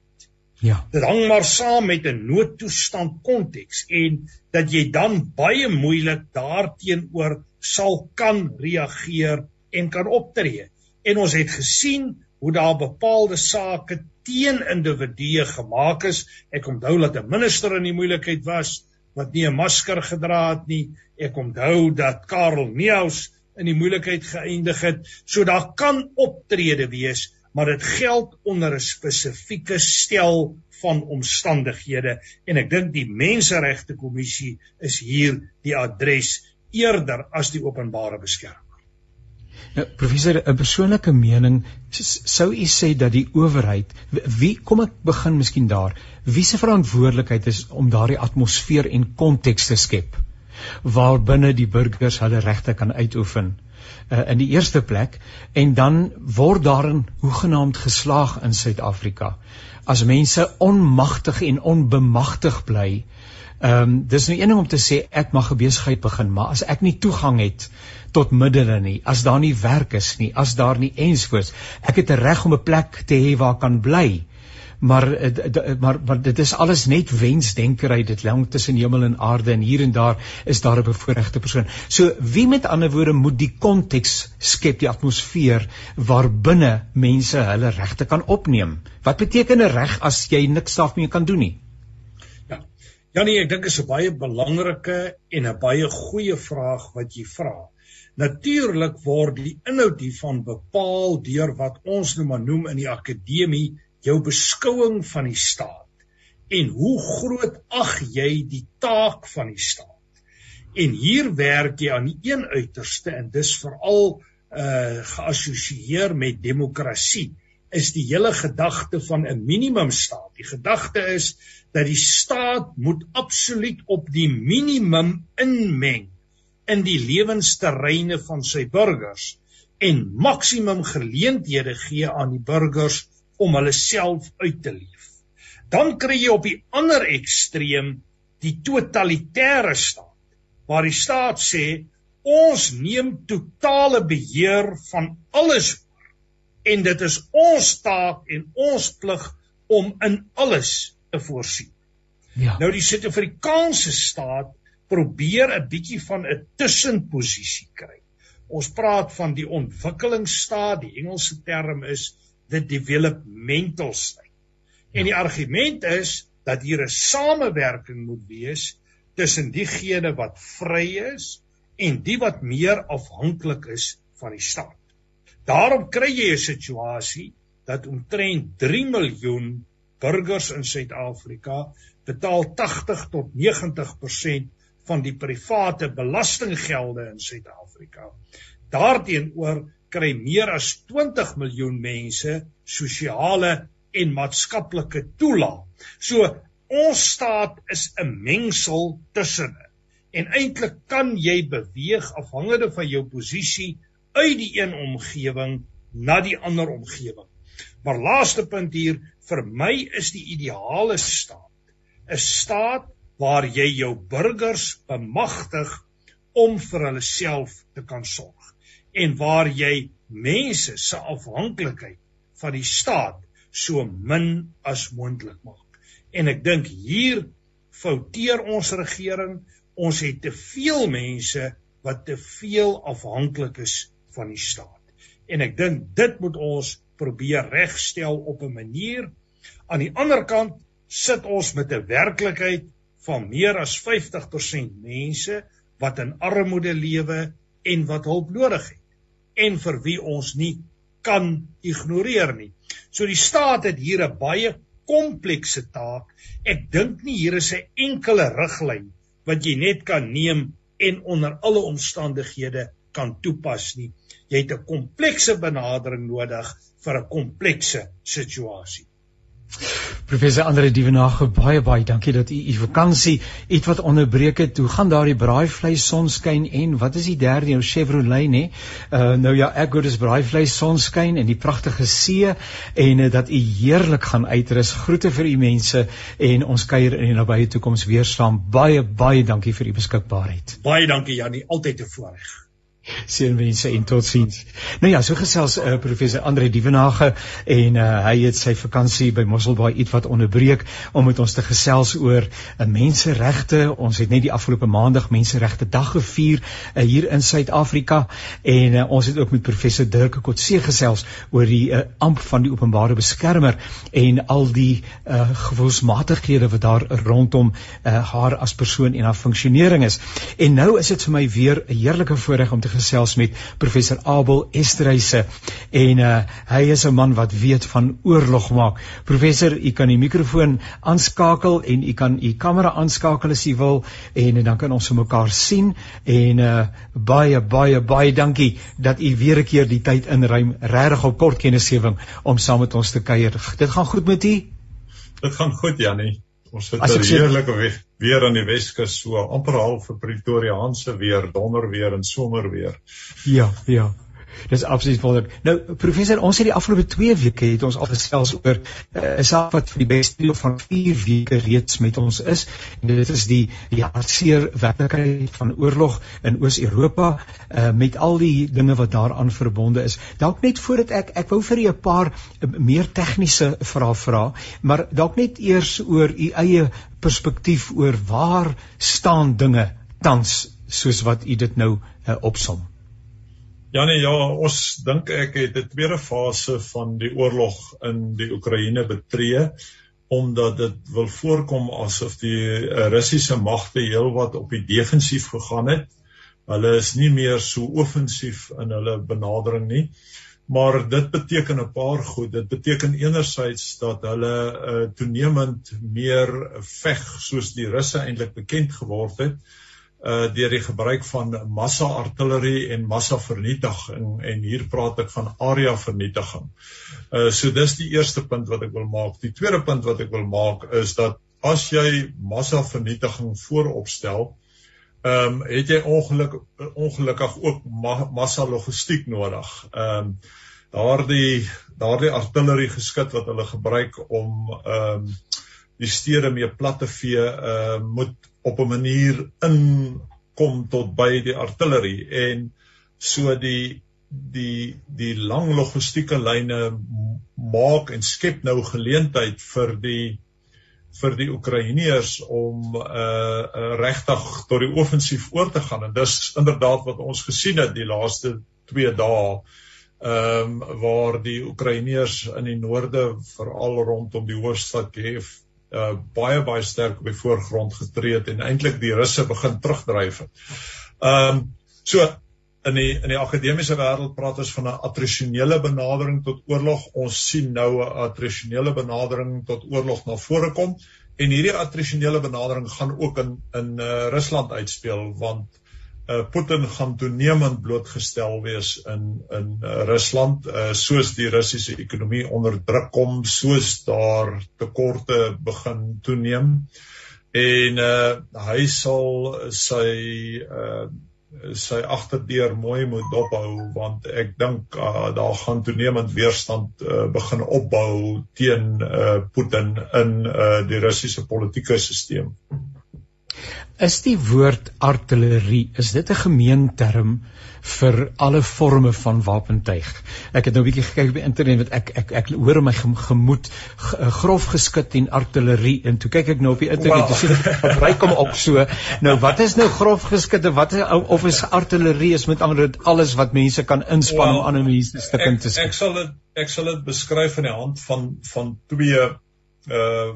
Ja. Dit hang maar saam met 'n noodtoestand konteks en dat jy dan baie moeilik daarteenoor sal kan reageer en kan optree. En ons het gesien hoe daar bepaalde sake teen individue gemaak is. Ek onthou dat 'n minister in die moeilikheid was wat nie 'n masker gedra het nie. Ek onthou dat Karel Neus in die moeilikheid geëindig het. So daar kan optrede wees, maar dit geld onder 'n spesifieke stel van omstandighede. En ek dink die menseregte kommissie is hier die adres eerder as die openbare beskermer. Nou, professor, 'n persoonlike mening. Sou u sê dat die owerheid wie kom ek begin miskien daar. Wie se verantwoordelikheid is om daardie atmosfeer en konteks te skep waarbinne die burgers hulle regte kan uitoefen uh, in die eerste plek en dan word daarin hoegenaamd geslaag in Suid-Afrika as mense onmagtig en onbemagtig bly Ehm um, dis nou een ding om te sê ek mag 'n besigheid begin, maar as ek nie toegang het tot middele nie, as daar nie werk is nie, as daar nie ensvoorts, ek het 'n reg om 'n plek te hê waar kan bly. Maar eh, maar maar dit is alles net wensdenkerry dit lang tussen hemel en aarde en hier en daar is daar 'n bevoordeelde persoon. So wie met ander woorde moet die konteks skep die atmosfeer waarbinne mense hulle regte kan opneem. Wat beteken 'n reg as jy niks daarmee kan doen nie? Janie, ek dink is 'n baie belangrike en 'n baie goeie vraag wat jy vra. Natuurlik word die inhoud hiervan bepaal deur wat ons nou maar noem in die akademie jou beskouing van die staat en hoe groot ag jy die taak van die staat. En hier werk jy aan die een uiterste en dis veral uh geassosieer met demokrasie is die hele gedagte van 'n minimumstaat. Die gedagte is dat die staat moet absoluut op die minimum inmeng in die lewensterreine van sy burgers en maksimum geleenthede gee aan die burgers om hulle self uit te leef. Dan kry jy op die ander ekstreem die totalitêre staat waar die staat sê ons neem totale beheer van alles en dit is ons taak en ons plig om in alles te voorsien. Ja. Nou die Suid-Afrikaanse staat probeer 'n bietjie van 'n tussenposisie kry. Ons praat van die ontwikkelingsstaat, die Engelse term is the developmental state. En die argument is dat hier 'n samewerking moet wees tussen diegene wat vry is en die wat meer afhanklik is van die staat. Daarom kry jy 'n situasie dat omtrent 3 miljoen burgers in Suid-Afrika betaal 80 tot 90% van die private belastinggelde in Suid-Afrika. Daarteenoor kry meer as 20 miljoen mense sosiale en maatskaplike toelaag. So ons staat is 'n mengsel tussenin. En eintlik kan jy beweeg afhangende van jou posisie uit die een omgewing na die ander omgewing. Maar laaste punt hier, vir my is die ideale staat 'n staat waar jy jou burgers bemagtig om vir hulle self te kan sorg en waar jy mense se afhanklikheid van die staat so min as moontlik maak. En ek dink hier fouteer ons regering, ons het te veel mense wat te veel afhanklik is van die staat. En ek dink dit moet ons probeer regstel op 'n manier. Aan die ander kant sit ons met 'n werklikheid van meer as 50% mense wat in armoede lewe en wat hulp nodig het en vir wie ons nie kan ignoreer nie. So die staat het hier 'n baie komplekse taak. Ek dink nie hier is 'n enkele riglyn wat jy net kan neem en onder alle omstandighede kan toepas nie. Jy het 'n komplekse benadering nodig vir 'n komplekse situasie. Professor Andre Dievenage baie baie dankie dat u u vakansie iets wat onderbreek het. Hoe gaan daardie braaivleis sonskyn en wat is die derde jou Chevrolet nê? Uh nou ja, ek gou dis braaivleis sonskyn en die pragtige see en uh, dat u heerlik gaan uitrus. Groete vir u mense en ons kuier in die nabye toekoms weer saam. Baie baie dankie vir u beskikbaarheid. Baie dankie Jannie, altyd 'n voorreg. Seënwense en totsiens. Nou ja, so gesels uh, professor Andre Dievenage en uh, hy het sy vakansie by Mosselbaai ietwat onderbreek om met ons te gesels oor uh, menseregte. Ons het net die afgelope maandag menseregte dag gevier uh, hier in Suid-Afrika en uh, ons het ook met professor Dirk Kotse gesels oor die uh, amp van die openbare beskermer en al die uh, gevoelsmatighede wat daar rondom uh, haar as persoon en haar funksionering is. En nou is dit vir my weer 'n heerlike voorreg om te gesels met professor Abel Estreise en uh, hy is 'n man wat weet van oorlog maak. Professor, u kan die mikrofoon aanskakel en u kan u kamera aanskakel as u wil en, en dan kan ons mekaar sien en uh, baie baie baie dankie dat u weer 'n keer die tyd inruim regtig op kort kennisgewing om saam met ons te kuier. Dit gaan goed met u? Dit gaan goed, Janie. Ons het 'n heerlike weer, weer aan die Weskus, so amper half vir Pretoriaanse weer, donder weer en somer weer. Ja, ja. Dis absoluut wonderlik. Nou professor, ons het die afgelope 2 weke het ons al gesels oor 'n uh, saak wat vir die beste deel van 4 weke reeds met ons is. En dit is die die hartseer werklikheid van oorlog in Oos-Europa uh, met al die dinge wat daaraan verbonde is. Dalk net voordat ek ek wou vir u 'n paar uh, meer tegniese vrae vra, maar dalk net eers oor u eie perspektief oor waar staan dinge tans soos wat u dit nou uh, opsom. Ja nee ja, ons dink ek het 'n tweede fase van die oorlog in die Oekraïne betree omdat dit wil voorkom asof die uh, Russiese magte heelwat op die defensief gegaan het. Hulle is nie meer so offensief in hulle benadering nie. Maar dit beteken 'n paar goed. Dit beteken enerzijds dat hulle uh, toenemend meer veg soos die Russe eintlik bekend geword het uh deur die gebruik van massa artillerie en massa vernietiging en hier praat ek van area vernietiging. Uh so dis die eerste punt wat ek wil maak. Die tweede punt wat ek wil maak is dat as jy massa vernietiging vooropstel, ehm um, het jy ongeluk ongelukkig ook ma massa logistiek nodig. Ehm um, daardie daardie artillerie geskit wat hulle gebruik om ehm um, die stede mee plat te vee uh moet op 'n manier inkom tot by die artillerie en so die die die lang logistieke lyne maak en skep nou geleentheid vir die vir die Oekraïners om uh, uh regtig tot die offensief oor te gaan. En dis inderdaad wat ons gesien het die laaste 2 dae ehm um, waar die Oekraïners in die noorde veral rondom die hoofstad Kiev uh, baie baie sterk op die voorgrond getree het en eintlik die russe begin terugdryf het. Ehm um, so in die in die akademiese wêreld praat ons van 'n attrisionele benadering tot oorlog. Ons sien nou 'n attrisionele benadering tot oorlog na vore kom en hierdie attrisionele benadering gaan ook in in uh, Rusland uitspeel want uh, Putin gaan toenemend blootgestel wees in in uh, Rusland uh, soos die Russiese ekonomie onder druk kom soos daar tekorte begin toeneem en uh, hy sal sy uh, sy agterdeur mooi moet dophou want ek dink uh, daar gaan toenemend weerstand uh, begin opbou teen uh, Putin in uh, die Russiese politieke stelsel. Is die woord artillerie is dit 'n gemeenterm vir alle forme van wapentuig? Ek het nou 'n bietjie gekyk op die internet wat ek ek ek hoor my gemoed eh, grof geskit en artillerie en toe kyk ek nou op die internet wow. sien gebruik hom ook so. Nou wat is nou grof geskit en wat is of is artillerie is met ander woorde alles wat mense kan inspann well, om ander mense te stuk te skiet? Ek sal dit ek sal dit beskryf aan die hand van van twee uh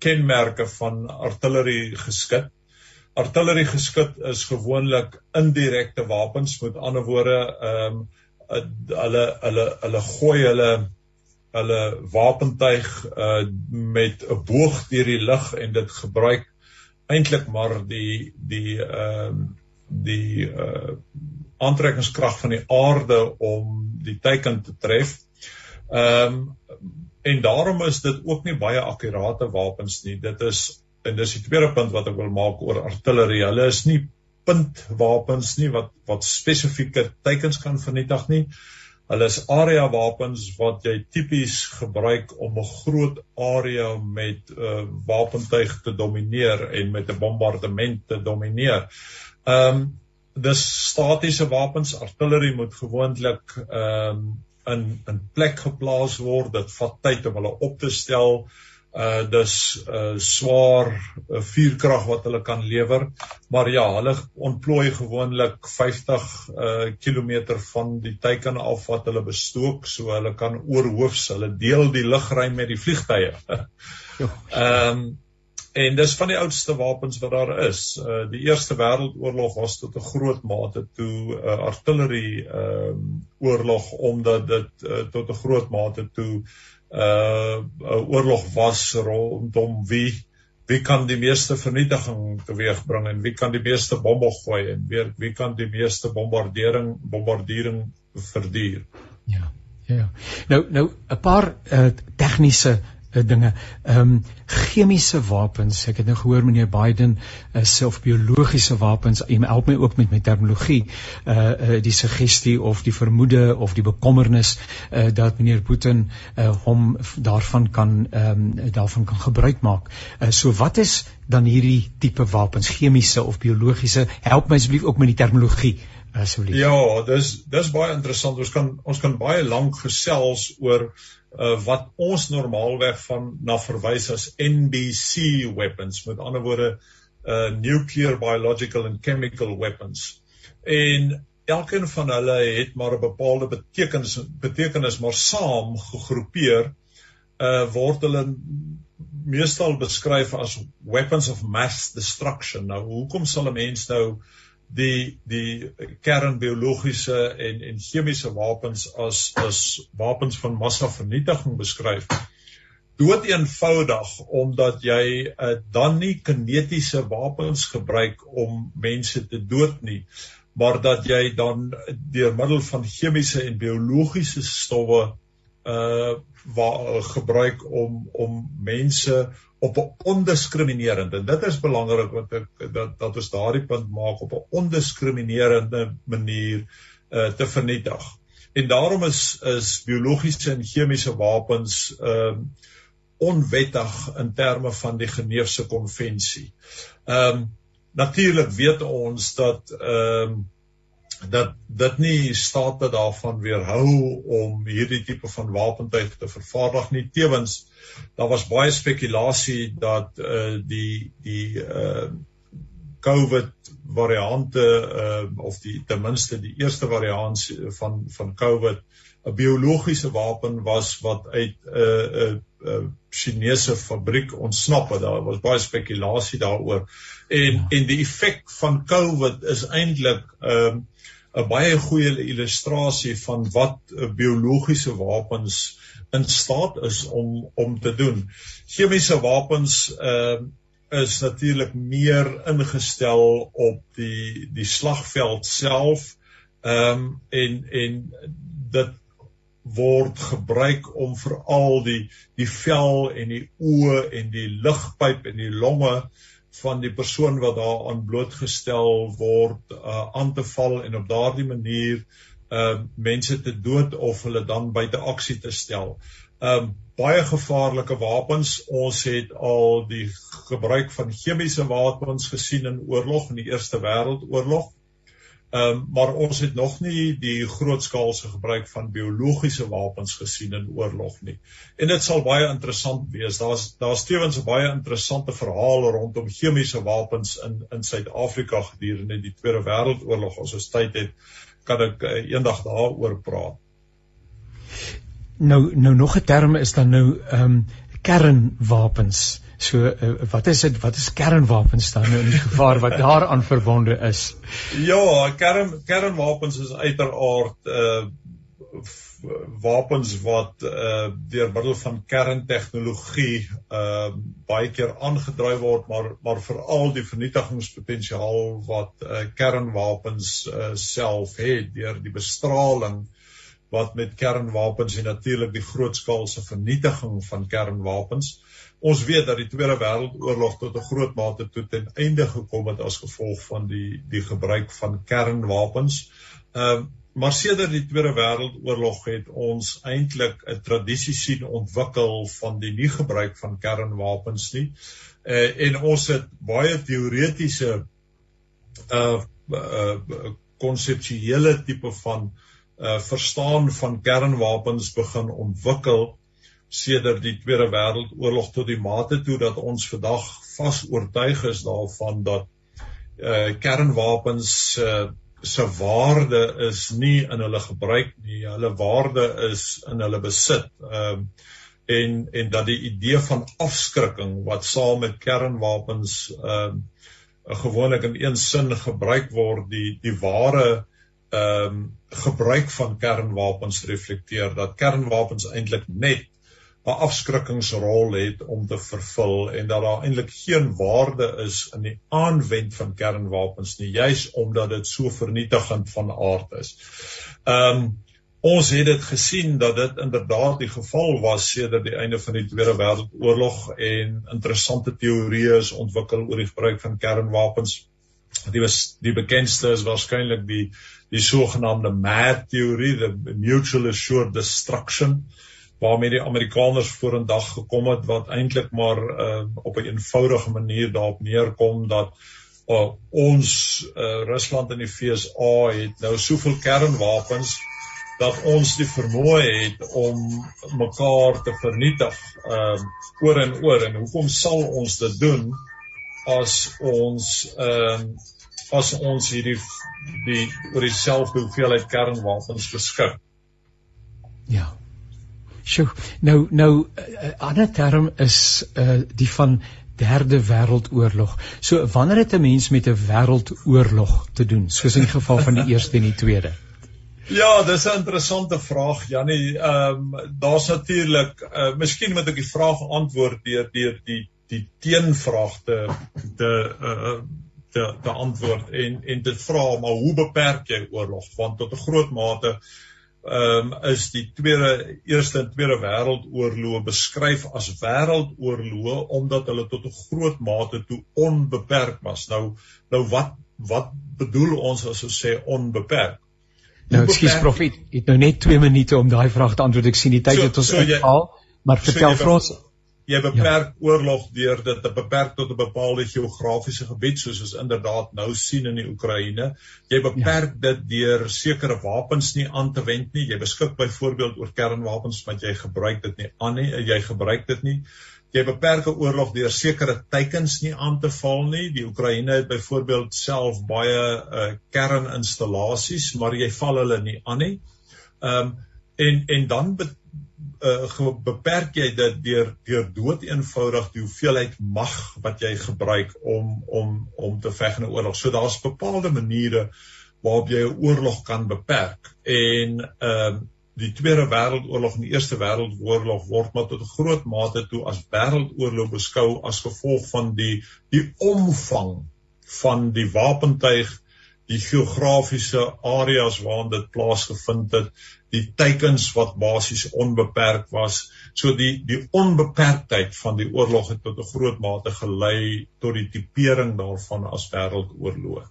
kenmerke van artillerie geskit. Artillerie geskit is gewoonlik indirekte wapens, met ander woorde, ehm um, hulle hulle hulle gooi hulle hulle wapentuig uh met 'n boog deur die lug en dit gebruik eintlik maar die die ehm um, die uh aantrekkingskrag van die aarde om die teiken te tref. Ehm um, en daarom is dit ook nie baie akkurate wapens nie. Dit is en dis die tweede punt wat ek wil maak oor artillerie. Hulle is nie puntwapens nie wat wat spesifieke teikens kan vernietig nie. Hulle is area wapens wat jy tipies gebruik om 'n groot area met 'n uh, wapentuig te domineer en met 'n bombardement te domineer. Ehm um, dis statiese wapens. Artillerie moet gewoonlik ehm um, in in plek geplaas word. Dit vat tyd om hulle op te stel. Uh dis uh swaar uh, vuurkrag wat hulle kan lewer. Maar ja, hulle ontplooi gewoonlik 50 uh kilometer van die teiken af wat hulle bestook, so hulle kan oorhoofs, hulle deel die lugruim met die vliegtye. <laughs> Ehm um, En dis van die oudste wapens wat daar is. Uh die Eerste Wêreldoorlog was tot 'n groot mate toe 'n uh, artillerie ehm um, oorlog omdat dit uh, tot 'n groot mate toe uh 'n oorlog was rondom wie wie kan die meeste vernietiging teweegbring en wie kan die meeste bombe gooi en wie wie kan die meeste bombardering bombardering verduur. Ja. Ja. Nou nou 'n paar uh, tegniese uh, dinge. Ehm um, chemiese wapens. Ek het nou gehoor meneer Biden uh, self biologiese wapens. Hy help my ook met my terminologie. Uh, uh die suggestie of die vermoede of die bekommernis uh dat meneer Putin uh hom daarvan kan ehm um, daarvan kan gebruik maak. Uh so wat is dan hierdie tipe wapens? Chemiese of biologiese? Help my asseblief ook met die terminologie. Asseblief. Ja, dis dis baie interessant. Ons kan ons kan baie lank gesels oor uh, wat ons normaalweg van na verwys as NBC weapons. Met ander woorde uh nuclear biological and chemical weapons. En elkeen van hulle het maar 'n bepaalde betekenis betekenis maar saam gegroepeer uh word hulle meestal beskryf as weapons of mass destruction. Nou hoekom sal 'n mens nou die die kernbiologiese en en chemiese wapens as as wapens van massavernietiging beskryf. Dood eenvoudig omdat jy uh, dan nie kinetiese wapens gebruik om mense te dood nie, maar dat jy dan deur middel van chemiese en biologiese stowwe uh waar gebruik om om mense op 'n ondiskriminerende dit is belangrik want ek dat dat ons daardie punt maak op 'n ondiskriminerende manier uh, te vernietig. En daarom is is biologiese en chemiese wapens ehm uh, onwettig in terme van die Geneefse konvensie. Ehm um, natuurlik weet ons dat ehm um, dat dit nie state daarvan weerhou om hierdie tipe van wapentuig te vervaardig nie. Tewens daar was baie spekulasie dat uh die die uh COVID variante uh of die ten minste die eerste variant van van COVID 'n biologiese wapen was wat uit 'n uh, 'n uh, uh, Chinese fabriek ontsnap het. Daar was baie spekulasie daaroor. En ja. en die effek van COVID is eintlik ehm uh, 'n baie goeie illustrasie van wat uh, biologiese wapens in staat is om om te doen. Chemiese wapens uh is natuurlik meer ingestel op die die slagveld self. Ehm um, en en dit word gebruik om veral die die vel en die oë en die lugpyp en die longe van die persoon wat daaraan blootgestel word uh, aan te val en op daardie manier uh mense te dood of hulle dan buite aksie te stel. Um baie gevaarlike wapens. Ons het al die gebruik van chemiese wapens gesien in oorlog in die Eerste Wêreldoorlog. Ehm um, maar ons het nog nie die grootskaalse gebruik van biologiese wapens gesien in oorlog nie. En dit sal baie interessant wees. Daar's daar's tevens baie interessante verhaal rondom chemiese wapens in in Suid-Afrika gedurende die Tweede Wêreldoorlog. As ons tyd het, kan ek uh, eendag daaroor praat. Nou nou nog 'n term is dan nou ehm um, kernwapens. So uh, wat is dit wat is kernwapens dan nou in die gevaar wat daaraan verbonde is? Ja, kern kernwapens is uiteraard uh wapens wat uh deur middel van kerntegnologie uh baie keer aangedryf word maar maar veral die vernietigingspotensiaal wat uh kernwapens uh self het deur die bestraling wat met kernwapens en natuurlik die grootskaalse vernietiging van kernwapens uh Ons weet dat die Tweede Wêreldoorlog tot 'n groot mate toe ten einde gekom het as gevolg van die die gebruik van kernwapens. Ehm uh, maar sedert die Tweede Wêreldoorlog het ons eintlik 'n tradisie sien ontwikkel van die nie gebruik van kernwapens nie. Uh, en ons het baie teoretiese uh uh konseptuele tipe van uh verstaan van kernwapens begin ontwikkel sedert die Tweede Wêreldoorlog tot die mate toe dat ons vandag vas oortuig is daarvan dat uh, kernwapens uh, se waarde is nie in hulle gebruik nie, hulle waarde is in hulle besit. Ehm uh, en en dat die idee van afskrikking wat saam met kernwapens ehm uh, gewoonlik in een sin gebruik word die die ware ehm um, gebruik van kernwapens reflekteer dat kernwapens eintlik net 'n afskrikkingsrol het om te vervul en dat daar eintlik geen waarde is in die aanwend van kernwapens nie juis omdat dit so vernietigend van aard is. Ehm um, ons het dit gesien dat dit inderdaad die geval was sedert die einde van die Tweede Wêreldoorlog en interessante teorieë is ontwikkel oor die gebruik van kernwapens. Die was die bekendste is waarskynlik die die sogenaamde MAD teorie, the mutual assured destruction waarmee die Amerikaners vorendag gekom het wat eintlik maar uh, op 'n eenvoudige manier daarop neerkom dat uh, ons uh, Rusland en die FSA het nou soveel kernwapens dat ons die vermoë het om mekaar te vernietig uh, oor en oor. En hoekom sal ons dit doen as ons uh, as ons hierdie die oor dieselfde hoeveelheid kernwapens beskik ja Sjoe, nou nou 'n uh, uh, ander term is uh die van derde wêreldoorlog. So wanneer het 'n mens met 'n wêreldoorlog te doen, soos in die geval van die eerste en die tweede? Ja, dis 'n interessante vraag, Jannie. Ehm um, daar's natuurlik uh miskien moet ek die vraag antwoord deur deur die die teenvraag te te uh te te antwoord en en dit vra maar hoe beperk jy oorlog? Want tot 'n groot mate ehm um, is die tweede eerste en tweede wêreldoorloë beskryf as wêreldoorloë omdat hulle tot 'n groot mate toe onbeperk was. Nou nou wat wat bedoel ons as ons sê onbeperk? Nou ekskuus profet, het nou net 2 minute om daai vraag te antwoord. Ek sien die tyd so, het ons so uithaal, maar vertel so vir ons jy beperk ja. oorlog deur dit te beperk tot 'n bepaalde geografiese gebied soos ons inderdaad nou sien in die Oekraïne. Jy beperk ja. dit deur sekere wapens nie aan te wend nie. Jy beskik byvoorbeeld oor kernwapens wat jy gebruik dit nie aan nie. Jy gebruik dit nie. Jy beperk 'n oorlog deur sekere teikens nie aan te val nie. Die Oekraïne het byvoorbeeld self baie uh, kerninstallasies, maar jy val hulle nie aan nie. Ehm um, en en dan uh, beperk jy dit deur deur dood eenvoudig die hoeveelheid mag wat jy gebruik om om om te veg in 'n oorlog. So daar's bepaalde maniere waarop jy 'n oorlog kan beperk. En ehm uh, die Tweede Wêreldoorlog en die Eerste Wêreldoorlog word maar tot 'n groot mate toe as wêreldoorlog beskou as gevolg van die die omvang van die wapentuig die geografiese areas waarin dit plaasgevind het die teikens wat basies onbeperk was so die die onbeperktheid van die oorlog het tot 'n groot mate gelei tot die tipering daarvan as wêreldoorlog.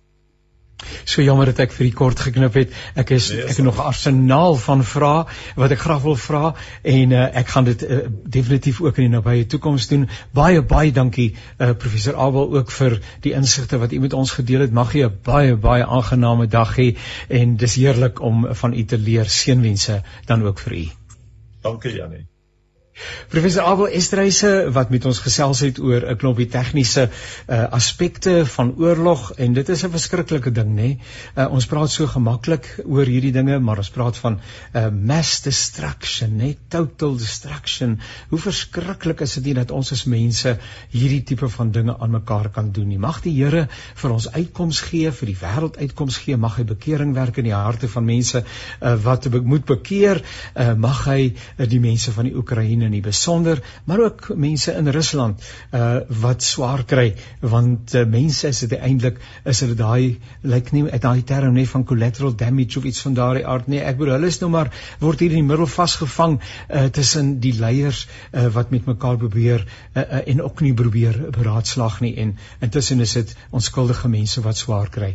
So jammer dat ek vir die kort geknip het. Ek is nee, ek het nog 'n arsenaal van vrae wat ek graag wil vra en uh, ek gaan dit uh, definitief ook in die nabye toekoms doen. Baie baie dankie uh, professor Abel ook vir die insigte wat u met ons gedeel het. Mag jy 'n baie baie aangename dag hê en dis heerlik om van u te leer. Seënwense dan ook vir u. Dankie Janie. Professor Abel Estreise wat met ons gesels het oor 'n klompie tegniese uh, aspekte van oorlog en dit is 'n verskriklike ding nê. Uh, ons praat so gemaklik oor hierdie dinge, maar ons praat van uh, mass destruction, nê, total destruction. Hoe verskriklik is dit nie dat ons as mense hierdie tipe van dinge aan mekaar kan doen nie. Mag die Here vir ons uitkoms gee, vir die wêreld uitkoms gee, mag hy bekering werk in die harte van mense uh, wat moet bekeer, uh, mag hy uh, die mense van die Oekraïne in die besonder, maar ook mense in Rusland uh wat swaar kry want uh, mense is dit eintlik is hulle daai lyk nie uit daai term nie van collateral damage of iets van daardie aard nie. Ek bedoel hulle is nou maar word hier in die middel vasgevang uh tussen die leiers uh wat met mekaar probeer uh, uh, en ook nie probeer beraadslag nie en intussen is dit onskuldige mense wat swaar kry.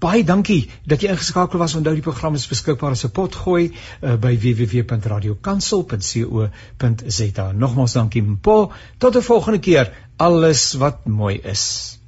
Baie dankie dat jy ingeskakel was. Onthou die program is beskikbaar as 'n potgooi uh, by www.radiokansel.co.za. Nogmaals dankie Mpo. Tot 'n volgende keer. Alles wat mooi is.